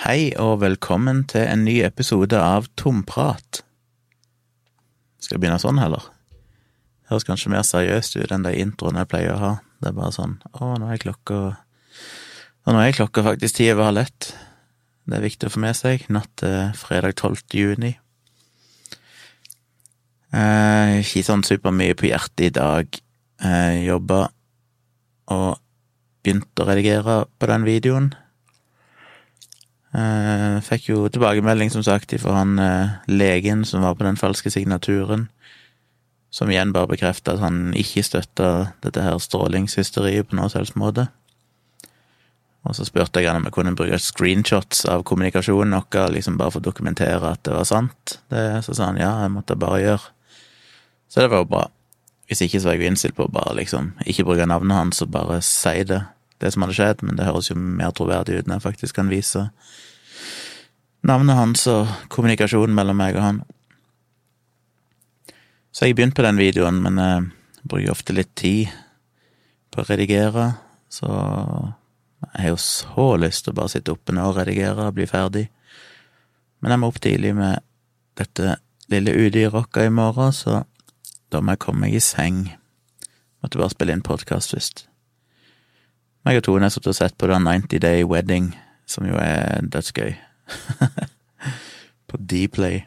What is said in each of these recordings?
Hei og velkommen til en ny episode av Tomprat. Skal jeg begynne sånn, heller? Det Høres kanskje mer seriøst ut enn de introene jeg pleier å ha. Det er bare sånn Å, nå er klokka Og nå er klokka faktisk ti over halv ett. Det er viktig å få med seg. Natt til fredag 12. juni. Eh, ikke sånn supermye på hjertet i dag. Eh, jobba og begynte å redigere på den videoen. Eh, fikk jo tilbakemelding, som sagt, fra han uh, legen som var på den falske signaturen, som igjen bare bekrefta at han ikke støtta dette her strålingshysteriet på noen selvs måte. Og så spurte jeg han om jeg kunne bruke screenshots av kommunikasjonen noe, liksom bare for å dokumentere at det var sant. Det, så sa han ja, jeg måtte bare gjøre. Så det var jo bra. Hvis ikke så var jeg innstilt på å bare liksom ikke bruke navnet hans og bare si det, det som hadde skjedd, men det høres jo mer troverdig ut når jeg faktisk kan vise navnet hans og kommunikasjonen mellom meg og han. Så jeg begynte på den videoen, men jeg bruker ofte litt tid på å redigere, så jeg har jo så lyst til å bare sitte oppe nå og redigere og bli ferdig. Men jeg må opp tidlig med dette lille UDI-rocka i morgen, så da må jeg komme meg i seng. Måtte bare spille inn podkast først. Meg og Tone har sittet og sett på den 90 Day Wedding, som jo er dødsgøy. på Dplay.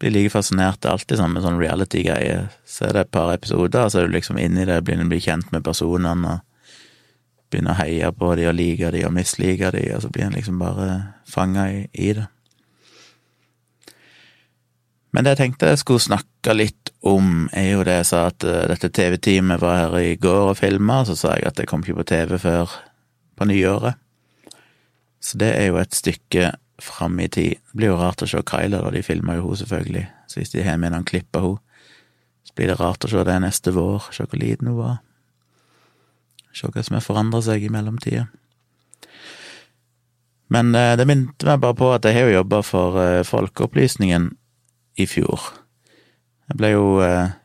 Blir like fascinert. Er alltid sånn med sånn reality-greier. Så er det et par episoder, så er du liksom inni det, begynner å bli kjent med personene og begynner å heie på de og like de og mislike de, og så blir en liksom bare fanga i, i det. Men det jeg tenkte jeg skulle snakke litt om, er jo det jeg sa at uh, dette TV-teamet var her i går og filma, så sa jeg at det kom ikke på TV før på nyåret. Så det er jo et stykke fram i tid. Det blir jo rart å se Kyla, da de filma jo hun selvfølgelig, så hvis de har med noen klipp av henne, så blir det rart å se det neste vår, se hvor liten hun var. Se hva som har forandra seg i mellomtida. Men uh, det minte meg bare på at jeg har jo jobba for uh, Folkeopplysningen i fjor. Jeg ble jo eh,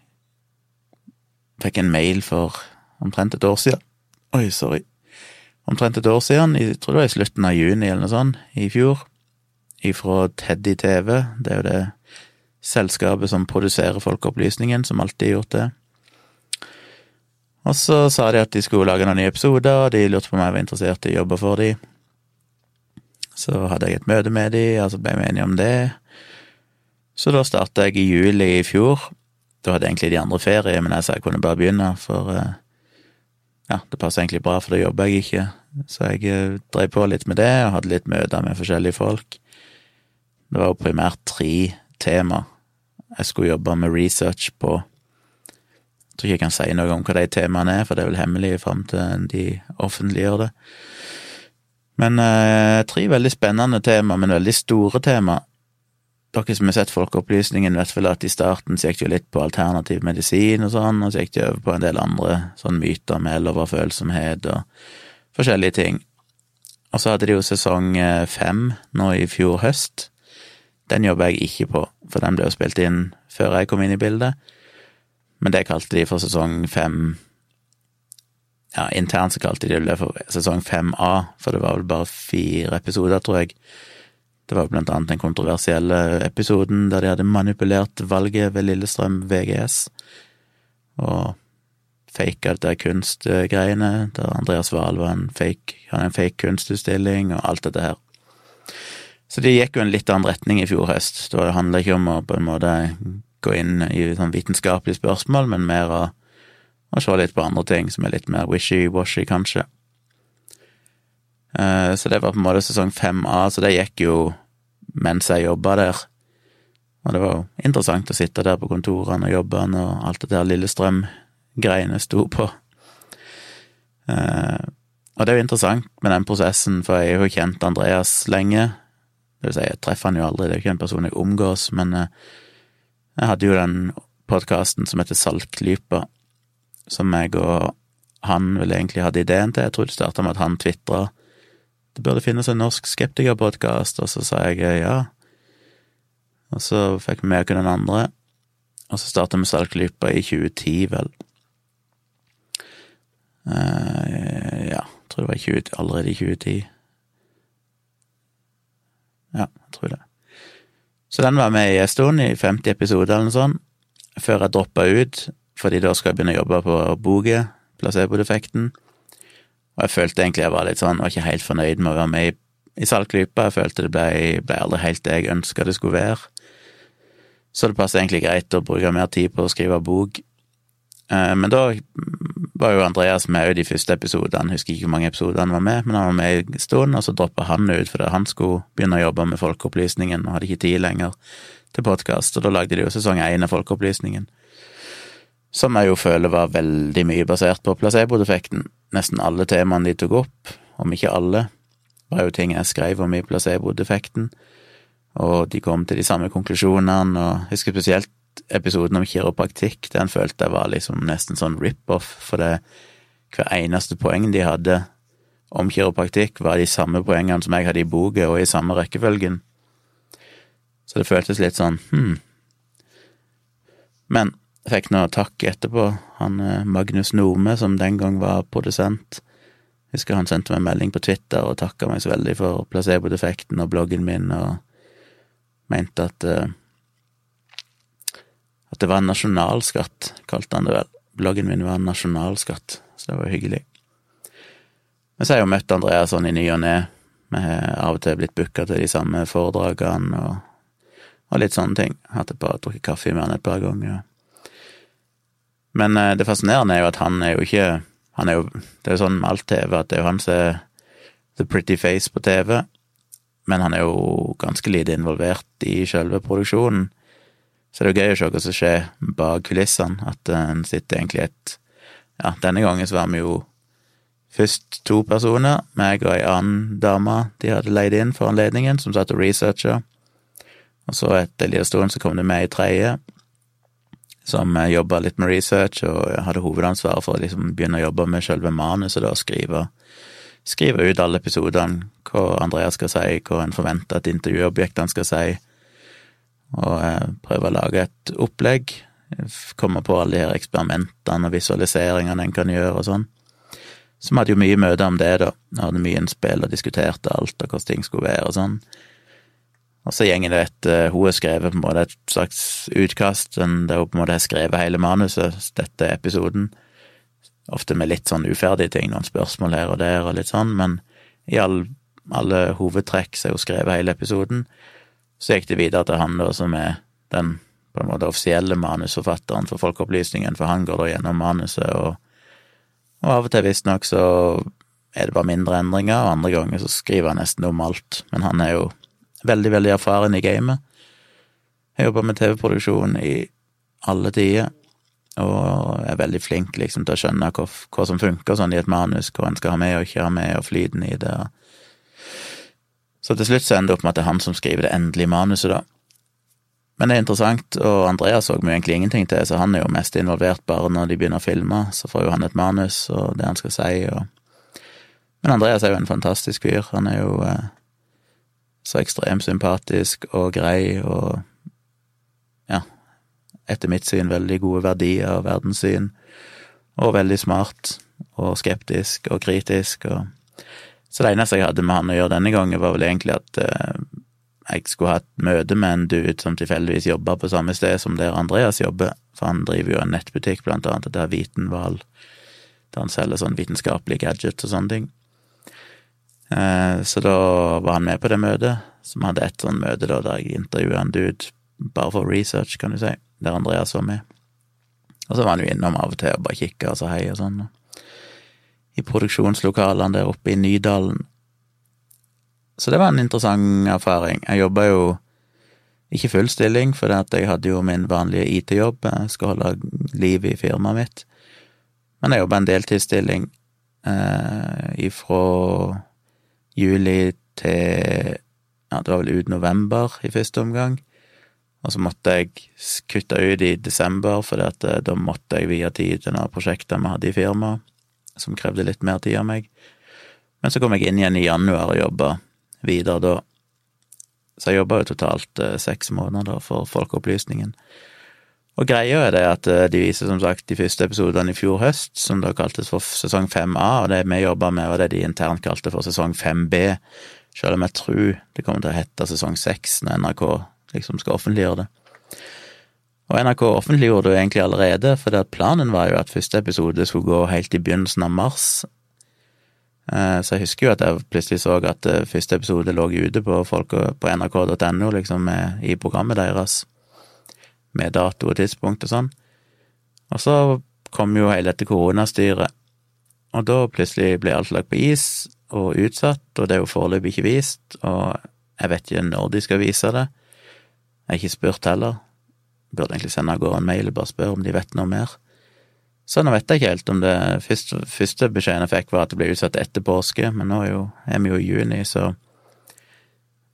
Fikk en mail for omtrent et år siden. Oi, sorry. Omtrent et år siden, jeg tror det var i slutten av juni eller noe sånt, i fjor, ifra Teddy TV. Det er jo det selskapet som produserer Folkeopplysningen, som alltid har gjort det. Og så sa de at de skulle lage noen nye episoder, og de lurte på om jeg var interessert i å jobbe for dem. Så hadde jeg et møte med dem, og så ble vi enige om det. Så da starta jeg i juli i fjor. Da hadde egentlig de andre ferie, men jeg sa jeg kunne bare begynne, for eh, ja, det passer egentlig bra, for da jobber jeg ikke. Så jeg eh, drev på litt med det, og hadde litt møter med forskjellige folk. Det var jo primært tre tema jeg skulle jobbe med research på. Jeg tror ikke jeg kan si noe om hva de temaene er, for det er vel hemmelig fram til de offentliggjør det. Men eh, tre veldig spennende tema, men veldig store tema. Dere som har sett Folkeopplysningen, vet vel at i starten så gikk det jo litt på alternativ medisin og sånn, og så gikk det over på en del andre sånn myter med eloverfølsomhet og forskjellige ting. Og så hadde de jo sesong eh, fem nå i fjor høst. Den jobba jeg ikke på, for den ble jo spilt inn før jeg kom inn i bildet. Men det kalte de for sesong fem Ja, internt så kalte de det for sesong 5A, for det var vel bare fire episoder, tror jeg. Det var blant annet den kontroversielle episoden der de hadde manipulert valget ved Lillestrøm VGS, og faka dette kunstgreiene, der Andreas Wahl var en fake, hadde en fake kunstutstilling, og alt dette her. Så det gikk jo en litt annen retning i fjor høst. Det handla ikke om å på en måte gå inn i sånn vitenskapelige spørsmål, men mer å, å se litt på andre ting som er litt mer wishy-washy, kanskje. Så det var på en måte sesong 5A, så det gikk jo mens jeg jobba der. Og det var jo interessant å sitte der på kontorene og jobbe når alt det der Lillestrøm-greiene sto på. Og det er jo interessant med den prosessen, for jeg har jo kjent Andreas lenge. Det vil si, jeg treffer han jo aldri, det er jo ikke en person jeg omgås, men jeg hadde jo den podkasten som heter Saltklypa, som jeg og han vel egentlig hadde ideen til. Jeg tror det starta med at han tvitra det burde finnes en norsk skeptikerpodkast, og så sa jeg ja. Og så fikk vi med oss den andre, og så starta vi Saltklypa i 2010, vel. Uh, ja, jeg tror det var 20, allerede i 2010. Ja, jeg tror det. Så den var med i en stund, i 50 episoder eller noe sånt, før jeg droppa ut, fordi da skal jeg begynne å jobbe på boget, placebo-defekten. Og jeg følte egentlig jeg var litt sånn, var ikke helt fornøyd med å være med i, i saltklypa. Jeg følte det ble, ble aldri helt det jeg ønska det skulle være. Så det passet egentlig greit å bruke mer tid på å skrive bok. Eh, men da var jo Andreas med i de første episodene, husker ikke hvor mange episoder han var med, men han var med en stund, og så droppa han ut fordi han skulle begynne å jobbe med Folkeopplysningen og hadde ikke tid lenger til podkast, og da lagde de jo sesong én av Folkeopplysningen som jeg jo føler var veldig mye basert på placeboeffekten. Nesten alle temaene de tok opp, om ikke alle, var jo ting jeg skrev om i placeboeffekten, og de kom til de samme konklusjonene, og jeg husker spesielt episoden om kiropraktikk, den følte jeg var liksom nesten sånn rip-off, for det hver eneste poeng de hadde om kiropraktikk, var de samme poengene som jeg hadde i boka, og i samme rekkefølgen. Så det føltes litt sånn hm. Men fikk noe takk etterpå. Han eh, Magnus Nome, som den gang var produsent. Jeg husker han sendte meg en melding på Twitter og takka meg så veldig for placebo-defekten og bloggen min, og mente at uh, At det var en nasjonalskatt, kalte han det vel. Bloggen min var en nasjonalskatt, så det var hyggelig. Men så har jeg jo møtt Andreas sånn i ny og ne. Vi har av og til blitt booka til de samme foredragene og, og litt sånne ting. Hatt et par, drukket kaffe med han et par ganger. Men eh, det fascinerende er jo at han er jo ikke han er jo, Det er jo sånn med alt TV at det er jo han som er the pretty face på TV, men han er jo ganske lite involvert i selve produksjonen. Så det er jo gøy å se hva som skjer bak kulissene, at en sitter egentlig et Ja, denne gangen så var vi jo først to personer, meg og ei annen dame de hadde leid inn for anledningen, som satt og researcha. Og så etter en liten stund så kom det med ei tredje, som jobba litt med research og hadde hovedansvaret for å liksom begynne å jobbe med selve manuset, da, skrive, skrive ut alle episodene, hva Andreas skal si, hva en forventer at intervjuobjektene skal si, og eh, prøve å lage et opplegg, komme på alle de her eksperimentene og visualiseringene en kan gjøre og sånn. Så vi hadde jo mye møter om det, da, Vi hadde mye innspill og diskuterte alt og hvordan ting skulle være og sånn. Og så gjenger det et uh, Hun har skrevet på en måte et slags utkast, der hun på en måte har skrevet hele manuset, dette episoden. Ofte med litt sånn uferdige ting, noen spørsmål her og der og litt sånn, men i all, alle hovedtrekk så har hun skrevet hele episoden. Så gikk det videre til han da, som er den på en måte offisielle manusforfatteren for Folkeopplysningen, for han går da gjennom manuset, og, og av og til visstnok så er det bare mindre endringer, og andre ganger så skriver han nesten om alt, men han er jo Veldig, veldig erfaren i gamet. Jeg jobber med TV-produksjon i alle tider, og er veldig flink liksom til å skjønne hva, hva som funker sånn i et manus, hva en skal ha med og ikke ha med, og flyten i det. Så til slutt så ender det opp med at det er han som skriver det endelige manuset, da. Men det er interessant, og Andreas så vi egentlig ingenting til, så han er jo mest involvert bare når de begynner å filme, så får jo han et manus og det han skal si, og Men Andreas er jo en fantastisk fyr, han er jo eh, så ekstremt sympatisk og grei og ja, etter mitt syn veldig gode verdier og verdenssyn, og veldig smart og skeptisk og kritisk og Så det eneste jeg hadde med han å gjøre denne gangen, var vel egentlig at eh, jeg skulle ha et møte med en dude som tilfeldigvis jobba på samme sted som der Andreas jobber, for han driver jo en nettbutikk, blant annet, der Vitenval, der han selger sånn vitenskapelige gadgets og sånne ting. Eh, så da var han med på det møtet, som hadde et sånt møte da, der jeg intervjua en dude bare for research, kan du si, der Andreas var med. Og så var han jo innom av og til og bare kikka og sa hei og sånn. I produksjonslokalene der oppe i Nydalen. Så det var en interessant erfaring. Jeg jobba jo ikke full stilling, for jeg hadde jo min vanlige IT-jobb, jeg skal holde liv i firmaet mitt. Men jeg jobba en deltidsstilling eh, ifra juli til ja, det var vel ut november i første omgang. Og så måtte jeg kutte ut i desember, for eh, da måtte jeg via tid til noen prosjekter vi hadde i firmaet, som krevde litt mer tid av meg. Men så kom jeg inn igjen i januar og jobba videre da. Så jeg jobba jo totalt eh, seks måneder for Folkeopplysningen. Og greia er det at eh, de viser som sagt de første episodene i fjor høst, som da kaltes for sesong 5A, og det vi jobba med, var det de internt kalte for sesong 5B, selv om jeg tror det kommer til å hete sesong 6 når NRK liksom skal offentliggjøre det. Og NRK offentliggjorde det jo egentlig allerede, for planen var jo at første episode skulle gå helt i begynnelsen av mars. Eh, så jeg husker jo at jeg plutselig så at eh, første episode lå ute på, på nrk.no, liksom, i programmet deres med dato og tidspunkt og sånn. Og så kom jo hele dette koronastyret, og da plutselig ble alt lagt på is og utsatt, og det er jo foreløpig ikke vist, og jeg vet ikke når de skal vise det. Jeg har ikke spurt heller. Jeg burde egentlig sende av gårde en mail og bare spørre om de vet noe mer. Så nå vet jeg ikke helt om det første, første beskjeden jeg fikk, var at det ble utsatt etter påske, men nå er, jo, er vi jo i juni, så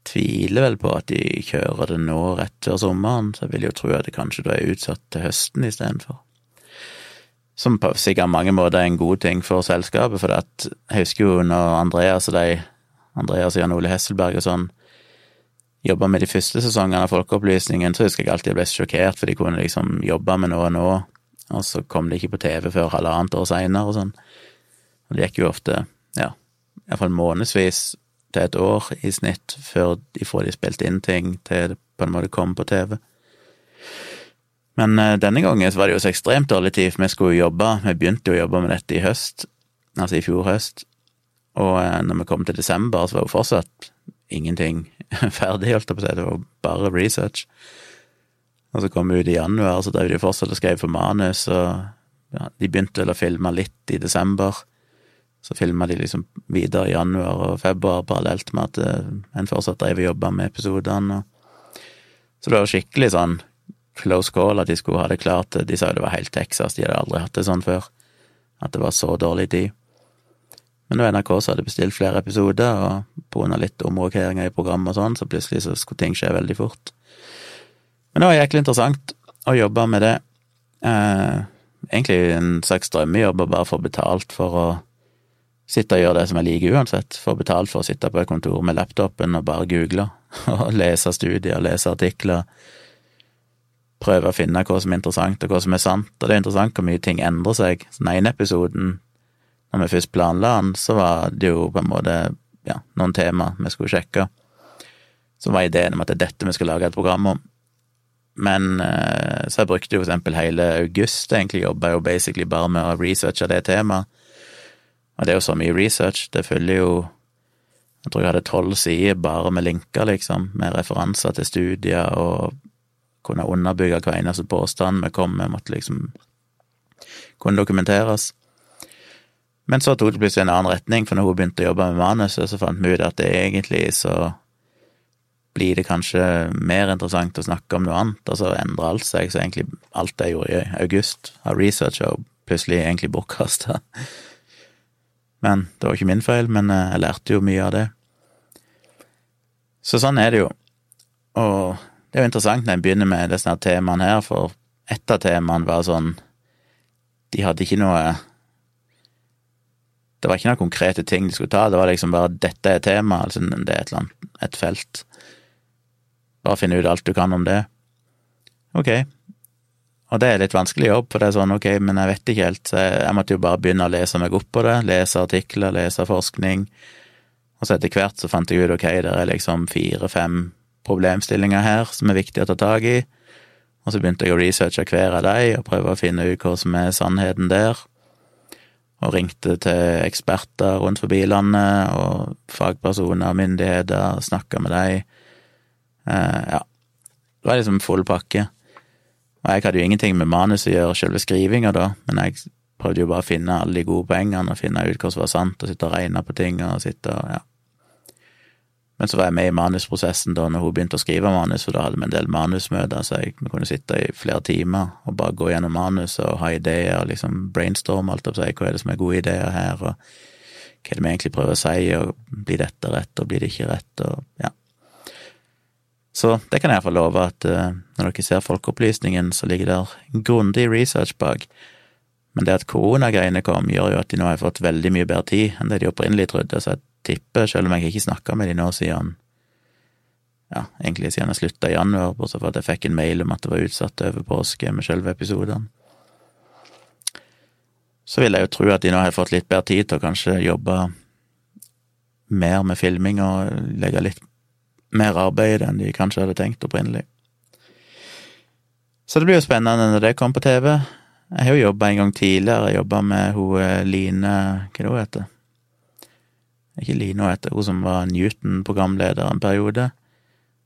tviler vel på at de kjører det nå rett før sommeren, så jeg vil jo tro at det kanskje da er utsatt til høsten istedenfor. Som på sikkert mange måter er en god ting for selskapet, for at, jeg husker jo når Andreas og de, Andreas og Jan Ole Hesselberg og sånn, jobba med de første sesongene av Folkeopplysningen, så husker jeg alltid jeg ble sjokkert, for de kunne liksom jobbe med noe nå, og så kom det ikke på TV før halvannet år seinere og sånn. Og det gikk jo ofte, ja, iallfall månedsvis til et år i snitt før de får de spilt inn ting til det på en måte kom på TV. Men uh, denne gangen var det jo så ekstremt dårlig tid, for vi skulle jo jobbe. Vi begynte jo å jobbe med dette i høst, altså i fjor høst. Og uh, når vi kom til desember, så var jo fortsatt ingenting ferdig, holdt jeg på å si. Det var bare research. Og så kom vi ut i januar, så drev de fortsatt og skrev for manus, og ja, de begynte å filme litt i desember. Så filma de liksom videre i januar og februar parallelt med at eh, en fortsatt drev og jobba med episodene. Så det var skikkelig sånn close call at de skulle ha det klart. De sa jo det var helt Texas, de hadde aldri hatt det sånn før. At det var så dårlig tid. Men da NRK så hadde bestilt flere episoder, og av litt omrokeringer i programmet og sånn, så plutselig så skulle ting skje veldig fort. Men det var jæklig interessant å jobbe med det. Eh, egentlig en slags drømmejobb å bare få betalt for å sitte og gjøre det som jeg liker uansett. Få betalt for å sitte på et kontor med laptopen og bare google og lese studier, lese artikler. Prøve å finne hva som er interessant og hva som er sant. Og det er interessant hvor mye ting endrer seg. Så den ene episoden, når vi først planla den, så var det jo på en måte ja, noen tema vi skulle sjekke. Så var ideen om at det er dette vi skal lage et program om. Men eh, så jeg brukte jo for eksempel hele august, egentlig jobba jo basically bare med å researche det temaet og det er jo så mye research. Det følger jo Jeg tror jeg hadde tolv sider bare med linker, liksom, med referanser til studier og kunne underbygge hver eneste påstand vi kom med, måtte liksom kunne dokumenteres. Men så tok det plutselig en annen retning, for når hun begynte å jobbe med manuset, så fant vi ut at det egentlig så blir det kanskje mer interessant å snakke om noe annet, og så endrer alt seg, så egentlig alt jeg gjorde i august av research, og plutselig egentlig bortkasta. Men det var ikke min feil, men eh, jeg lærte jo mye av det. Så sånn er det jo. Og det er jo interessant når en begynner med disse temaene her, for ett av temaene var sånn De hadde ikke noe Det var ikke noen konkrete ting de skulle ta, det var liksom bare 'dette er temaet', altså det er et eller annet, et felt. Bare finne ut alt du kan om det. Ok, og det er litt vanskelig jobb, for det er sånn ok, men jeg vet ikke helt, så jeg, måtte jo bare begynne å lese meg opp på det, lese artikler, lese forskning, og så etter hvert så fant jeg ut ok, det er liksom fire-fem problemstillinger her som er viktig å ta tak i, og så begynte jeg å researche hver av de og prøve å finne ut hva som er sannheten der, og ringte til eksperter rundt forbi landet, og fagpersoner og myndigheter, snakka med de, eh, ja, det var liksom full pakke. Og jeg hadde jo ingenting med manus å gjøre, selve skrivinga da, men jeg prøvde jo bare å finne alle de gode poengene og finne ut hva som var sant, og sitte og regne på ting og sitte og ja. Men så var jeg med i manusprosessen da når hun begynte å skrive manus, for da hadde vi en del manusmøter, så vi kunne sitte i flere timer og bare gå gjennom manus og ha ideer og liksom brainstorme alt opp si hva er det som er gode ideer her, og hva er det vi egentlig prøver å si, og blir dette rett, og blir det ikke rett, og ja. Så det kan jeg iallfall love, at uh, når dere ser Folkeopplysningen, så ligger der grundig research bak. Men det at koronagreiene kom, gjør jo at de nå har fått veldig mye bedre tid enn det de opprinnelig trodde, så jeg tipper, selv om jeg ikke snakka med de nå siden ja, egentlig siden jeg slutta i januar, bortsett fra at jeg fikk en mail om at det var utsatt over påske med selve episodene. Så vil jeg jo tro at de nå har fått litt bedre tid til å kanskje jobbe mer med filming og legge litt mer arbeid enn de kanskje hadde tenkt opprinnelig. Så det blir jo spennende når det kommer på TV. Jeg har jo jobba en gang tidligere, jeg jobba med hun eh, Line Hva er det hun heter? Ikke Line hun heter, hun som var Newton-programleder en periode.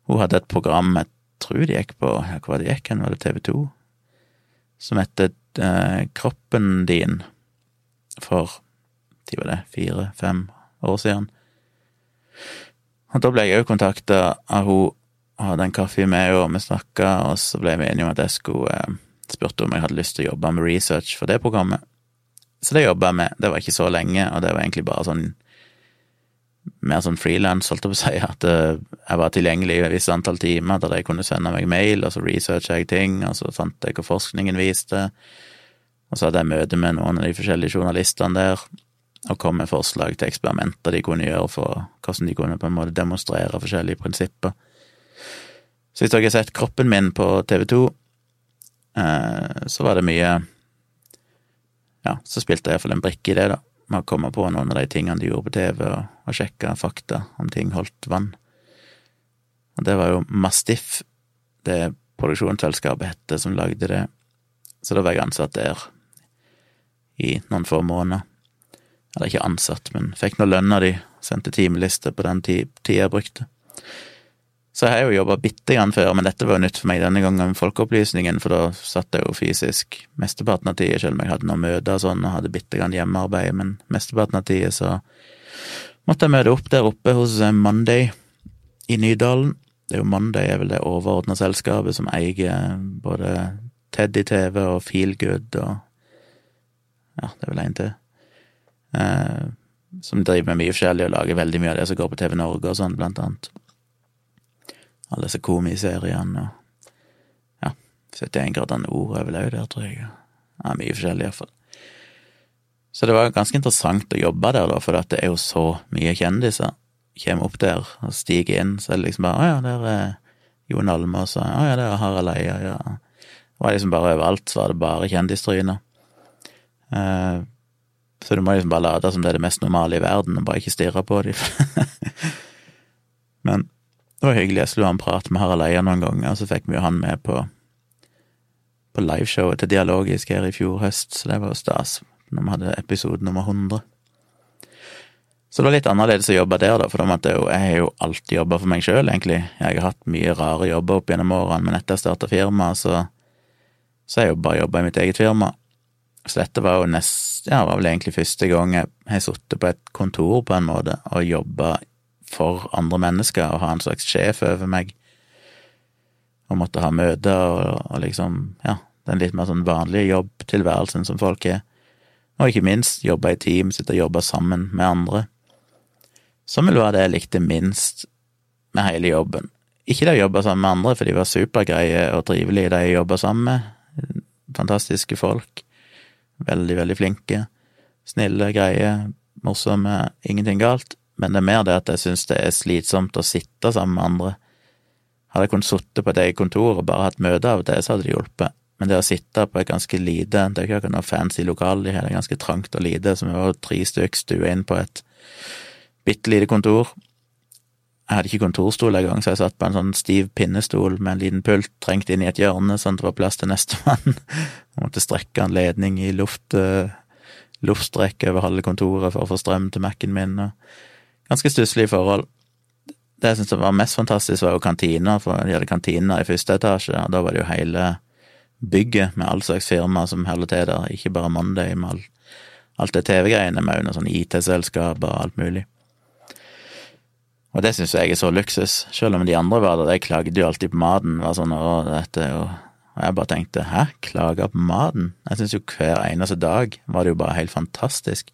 Hun hadde et program jeg tror de gikk på ja, Hva var det gikk var det TV 2? Som het eh, Kroppen din, for de var det, fire-fem år siden. Og da ble jeg òg kontakta av hun hadde en kaffe med henne, og vi snakka, og så ble vi enige om at jeg skulle eh, spurte om jeg hadde lyst til å jobbe med research for det programmet. Så det jobba jeg med. Det var ikke så lenge, og det var egentlig bare sånn mer sånn frilans, holdt jeg på å si, at eh, jeg var tilgjengelig i et visst antall timer der jeg kunne sende meg mail, og så researcha jeg ting, og så fant jeg hva forskningen viste, og så hadde jeg møte med noen av de forskjellige journalistene der, og kom med forslag til eksperimenter de kunne gjøre for hvordan de kunne på en måte demonstrere forskjellige prinsipper. Så hvis dere har sett Kroppen min på TV 2, eh, så var det mye Ja, så spilte jeg iallfall en brikke i det, da med å komme på noen av de tingene de gjorde på TV, og, og sjekke fakta om ting holdt vann. Og det var jo Mastiff, det produksjonsselskapet hette, som lagde det. Så da var jeg ansatt der i noen få måneder. Eller ikke ansatt, men fikk nå lønna de, sendte timeliste på den tida jeg brukte. Så jeg har jo jobba bitte grann før, men dette var jo nytt for meg denne gangen med Folkeopplysningen, for da satt jeg jo fysisk mesteparten av tida, selv om jeg hadde noen møter og sånn, og hadde bitte grann hjemmearbeid, men mesteparten av tida så måtte jeg møte opp der oppe hos eh, Monday i Nydalen. Det er jo Monday er vel det overordna selskapet som eier både Teddy TV og Feelgood og ja, det er vel en til. Eh, som driver med mye forskjellig og lager veldig mye av det som går på TV Norge og sånn, blant annet alle disse komiseriene og ja, 71 grader nord er vel òg der, tror jeg. Ja, mye forskjellig, iallfall. Så det var ganske interessant å jobbe der, da, for det er jo så mye kjendiser. Kommer opp der og stiger inn, så er det liksom bare Å ja, der er Jon Almaas, og Å ja, der er Harald Eia, ja. Det var liksom bare overalt, så var det bare kjendistryner. Eh, så du må liksom bare late som det er det mest normale i verden, og bare ikke stirre på dem. Men det var hyggelig. Jeg slo en prat med Harald Eia noen ganger, og så fikk vi jo han med på, på liveshowet til Dialogisk her i fjor høst, så det var jo stas, når vi hadde episode nummer 100. Så det var litt annerledes å jobbe der, da, for jeg, jeg har jo alltid jobba for meg sjøl, egentlig. Jeg har hatt mye rare jobber opp gjennom årene, men etter jeg starta firma, så, så har jeg jo bare jobba i mitt eget firma. Så dette var jo nest, ja, var vel egentlig første gang jeg har sittet på et kontor, på en måte, og jobba for andre mennesker og ha en slags sjef over meg, og måtte ha møter og, og liksom, ja, den litt mer sånn vanlige jobbtilværelsen som folk er, og ikke minst jobbe i team, sitte og jobbe sammen med andre, som vil være det jeg likte minst med hele jobben. Ikke det å jobbe sammen med andre, for de var supergreie og trivelige, de jeg jobba sammen med, fantastiske folk, veldig, veldig flinke, snille, greie, morsomme, ingenting galt, men det er mer det at jeg syns det er slitsomt å sitte sammen med andre. Hadde jeg kunnet sitte på et eget kontor og bare hatt møte av det, så hadde det hjulpet. Men det å sitte på et ganske lite, det er ikke akkurat noe fancy lokale, det er ganske trangt og lite, så vi var tre stykker stua inn på et bitte lite kontor. Jeg hadde ikke kontorstol engang, så jeg satt på en sånn stiv pinnestol med en liten pult trengt inn i et hjørne, sånn at det var plass til nestemann. Jeg måtte strekke en ledning i luft, uh, luftstrekk over halve kontoret for å få strøm til Mac-en min. ganske stusslige forhold. Det jeg syntes var mest fantastisk, var jo kantina, for de hadde kantiner i første etasje, og da var det jo hele bygget med all slags firma som holder til der, ikke bare Monday med alt, alt det TV-greiene, med under sånn IT-selskaper og alt mulig. Og det syns jeg er så luksus, selv om de andre var der, de klagde jo alltid på maten, var sånn å, dette og jeg bare tenkte hæ, klage på maten? Jeg syns jo hver eneste dag var det jo bare helt fantastisk.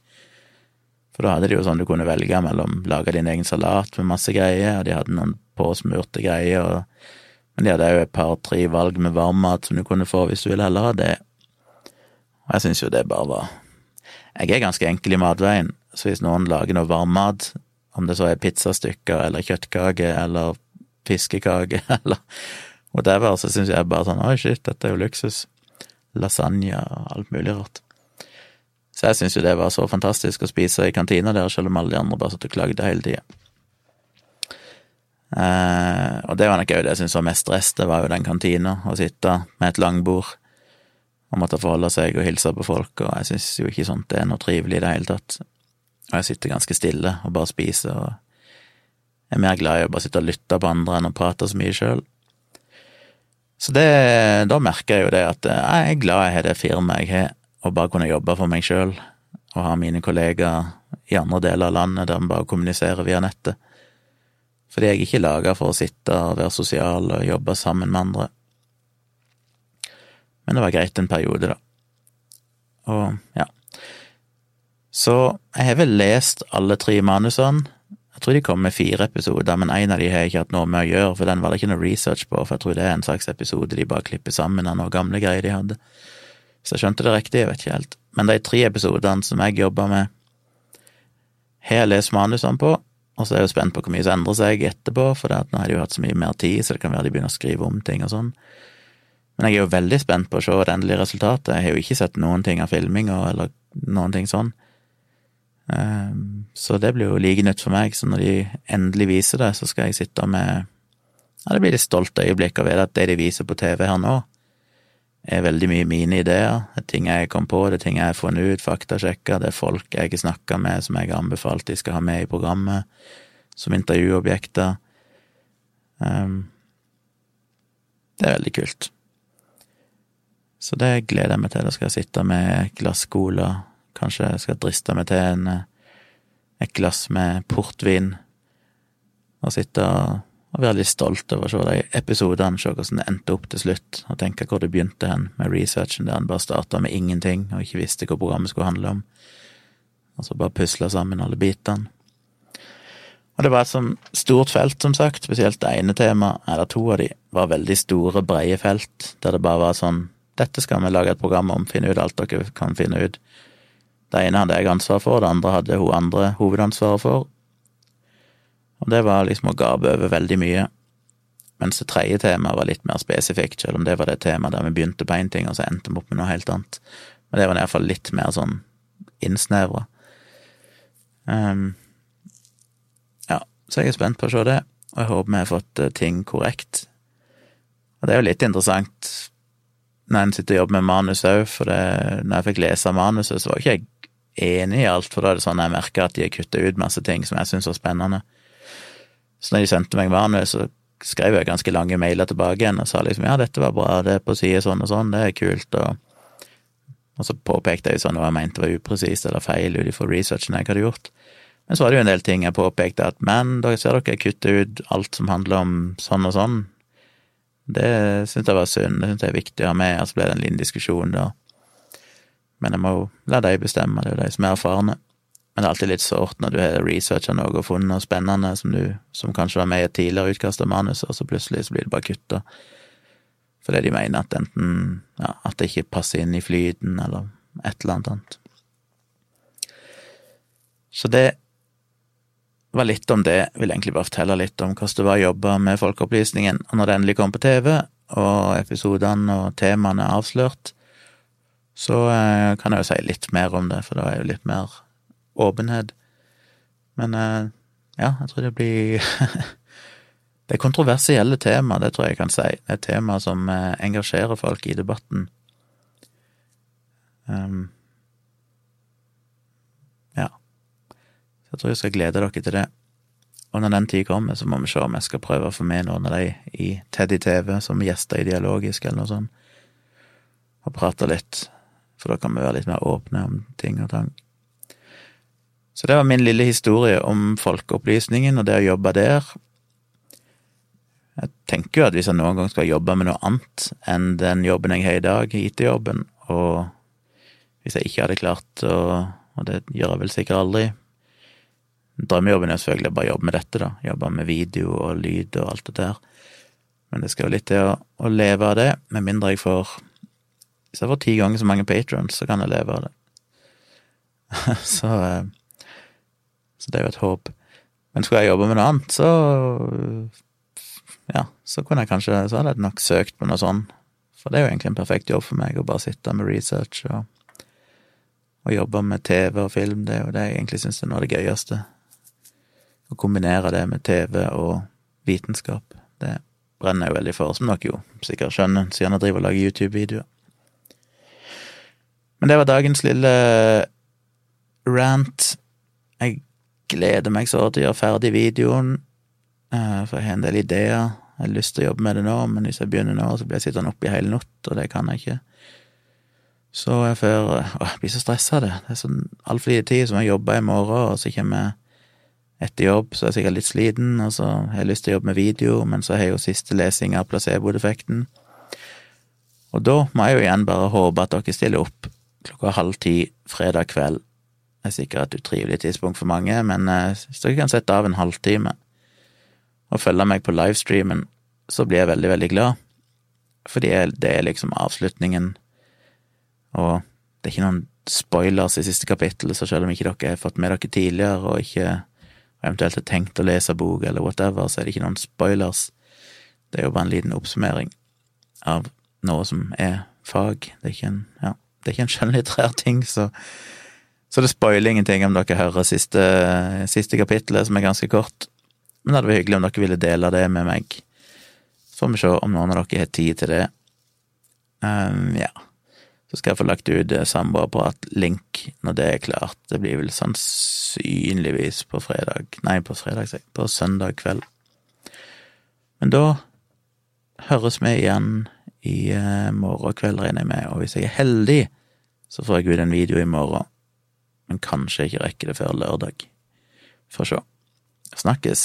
For da hadde de jo sånn du kunne velge mellom lage din egen salat med masse greier, og de hadde noen påsmurte greier, og, men de hadde jo et par-tre valg med varmmat som du kunne få hvis du ville heller ha det. Og jeg syns jo det bare var Jeg er ganske enkel i matveien, så hvis noen lager noe varmmat, om det så er pizzastykker eller kjøttkaker eller fiskekake, eller whatever, så syns jeg bare sånn oi, shit, dette er jo luksus. Lasagne og alt mulig rart. Så jeg syns jo det var så fantastisk å spise i kantina der, selv om alle de andre bare satt og klagde hele tida. Eh, og det var nok òg det jeg syntes var mest stress, det var jo den kantina, å sitte med et langbord og måtte forholde seg og hilse på folk, og jeg syns jo ikke sånt det er noe trivelig i det hele tatt. Og jeg sitter ganske stille og bare spiser, og jeg er mer glad i å bare sitte og lytte på andre enn å prate så mye sjøl. Så det, da merker jeg jo det at jeg er glad jeg har det firmaet jeg har, og bare kunne jobbe for meg sjøl, og ha mine kollegaer i andre deler av landet der vi bare kommuniserer via nettet. Fordi jeg er ikke laga for å sitte og være sosial og jobbe sammen med andre. Men det var greit en periode, da. Og ja. Så jeg har vel lest alle tre manusene. Jeg tror de kom med fire episoder, men en av de har jeg ikke hatt noe med å gjøre, for den var det ikke noe research på, for jeg tror det er en slags episode de bare klipper sammen av noen gamle greier de hadde. Så jeg skjønte det riktig, jeg vet ikke helt. Men de tre episodene som jeg jobba med, har jeg lest manusene på, og så er jeg jo spent på hvor mye som endrer seg etterpå, for nå har de jo hatt så mye mer tid, så det kan være de begynner å skrive om ting og sånn. Men jeg er jo veldig spent på å se det endelige resultatet. Jeg har jo ikke sett noen ting av filminga eller noen ting sånn. Ehm, så det blir jo like nytt for meg. Så når de endelig viser det, så skal jeg sitte med Ja, det blir litt stolt øyeblikk vite at det de viser på TV her nå, er veldig mye mine ideer. Det er ting jeg kom på, det er ting jeg har funnet ut, faktasjekka, det er folk jeg har snakka med som jeg har anbefalt de skal ha med i programmet, som intervjuobjekter. Um, det er veldig kult. Så det gleder jeg meg til. Da skal jeg sitte med glass cola, kanskje jeg skal driste meg til en, et glass med portvin, og sitte og og være litt stolt over å se de episodene, se hvordan det endte opp til slutt, og tenke hvor det begynte hen med researchen, der han bare starta med ingenting og ikke visste hva programmet skulle handle om, og så bare pusla sammen alle bitene. Og det var et sånn stort felt, som sagt, spesielt det ene temaet, eller to av de, var veldig store, breie felt, der det bare var sånn dette skal vi lage et program om, finne ut alt dere kan finne ut. Det ene hadde jeg ansvar for, det andre hadde hun andre hovedansvaret for, og det var liksom å gape over veldig mye. Mens det tredje temaet var litt mer spesifikt, selv om det var det temaet der vi begynte på én ting, og så endte vi opp med noe helt annet. Men det var i hvert fall litt mer sånn innsnevra. Um, ja, så jeg er spent på å se det, og jeg håper vi har fått eh, ting korrekt. Og det er jo litt interessant når en sitter og jobber med manus òg, for det, når jeg fikk lese manuset, så var ikke jeg enig i alt, for da er det sånn jeg merker at de har kutta ut masse ting som jeg syns var spennende. Så når de sendte meg manus, så skrev jeg ganske lange mailer tilbake igjen og sa liksom ja, dette var bra, det er på side sånn og sånn, det er kult, og, og så påpekte jeg sånn noe jeg mente var upresist eller feil ut ifra researchen jeg hadde gjort. Men så var det jo en del ting jeg påpekte at men, da ser dere jeg kutter ut alt som handler om sånn og sånn. Det syntes jeg var synd, det syntes jeg er viktig å ha med, og så ble det en liten diskusjon da. Men jeg må jo la de bestemme, det er jo de som er erfarne. Men det er alltid litt sårt når du har researcha noe og funnet noe spennende som, du, som kanskje var med i et tidligere utkast av manuset, og så plutselig så blir det bare kutta. Fordi de mener at enten ja, at det ikke passer inn i flyten, eller et eller annet. Så det var litt om det. Vil egentlig bare fortelle litt om hvordan det var å jobbe med Folkeopplysningen. Og når det endelig kom på TV, og episodene og temaene er avslørt, så eh, kan jeg jo si litt mer om det, for da er jo litt mer åpenhet. Men eh, ja, jeg tror det blir Det er kontroversielle tema, det tror jeg jeg kan si. Det er et tema som eh, engasjerer folk i debatten. Um, ja. Så jeg tror jeg skal glede dere til det. Og når den tid kommer, så må vi se om jeg skal prøve å få med noen av de i Teddy TV som gjester i Dialogisk, eller noe sånt, og prate litt. For da kan vi være litt mer åpne om ting og tang. Så det var min lille historie om folkeopplysningen og det å jobbe der. Jeg tenker jo at hvis jeg noen gang skal jobbe med noe annet enn den jobben jeg har i dag, IT-jobben, og hvis jeg ikke hadde klart å Og det gjør jeg vel sikkert aldri. Drømmejobben er selvfølgelig bare å jobbe med dette, da. Jobbe med video og lyd og alt det der. Men det skal jo litt til å, å leve av det, med mindre jeg får Hvis jeg får ti ganger så mange patrons, så kan jeg leve av det. så eh, så det er jo et håp. Men skulle jeg jobbe med noe annet, så ja, så kunne jeg kanskje Så hadde jeg nok søkt på noe sånt. for det er jo egentlig en perfekt jobb for meg å bare sitte med research og, og jobbe med TV og film. Det er jo det jeg egentlig syns er noe av det gøyeste. Å kombinere det med TV og vitenskap. Det brenner jeg jo veldig for, som dere jo sikkert skjønner, siden jeg driver og lager YouTube-videoer. Men det var dagens lille rant. Jeg gleder meg så til å gjøre ferdig videoen, eh, for jeg har en del ideer. Jeg har lyst til å jobbe med det nå, men hvis jeg begynner nå, så blir jeg sittende oppe i hele natt, og det kan jeg ikke. Så jeg før Å, jeg blir så stressa det. Det er sånn altfor lite tid, så må jeg jobbe i morgen, og så kommer jeg etter jobb, så er jeg sikkert litt sliten, og så har jeg lyst til å jobbe med video, men så har jeg jo siste lesing av placeboeffekten. Og da må jeg jo igjen bare håpe at dere stiller opp klokka halv ti fredag kveld. Det er sikkert et utrivelig tidspunkt for mange, men eh, hvis dere kan sette av en halvtime og følge meg på livestreamen, så blir jeg veldig, veldig glad. Fordi det er liksom avslutningen, og det er ikke noen spoilers i siste kapittel, så selv om ikke dere har fått med dere tidligere, og ikke eventuelt har tenkt å lese bok eller whatever, så er det ikke noen spoilers. Det er jo bare en liten oppsummering av noe som er fag. Det er ikke en, ja, det er ikke en skjønnlitterær ting, så, så det spoiler ingenting om dere hører siste, siste kapittelet, som er ganske kort. Men det hadde vært hyggelig om dere ville dele det med meg. Så får vi se om noen av dere har tid til det. Um, ja. Så skal jeg få lagt ut eh, samboerprat-link når det er klart. Det blir vel sannsynligvis på fredag Nei, på fredag, på søndag kveld. Men da høres vi igjen i uh, morgen kveld, regner jeg med, og hvis jeg er heldig, så får jeg ut en video i morgen. Men kanskje ikke rekker det før lørdag. Får se. Snakkes.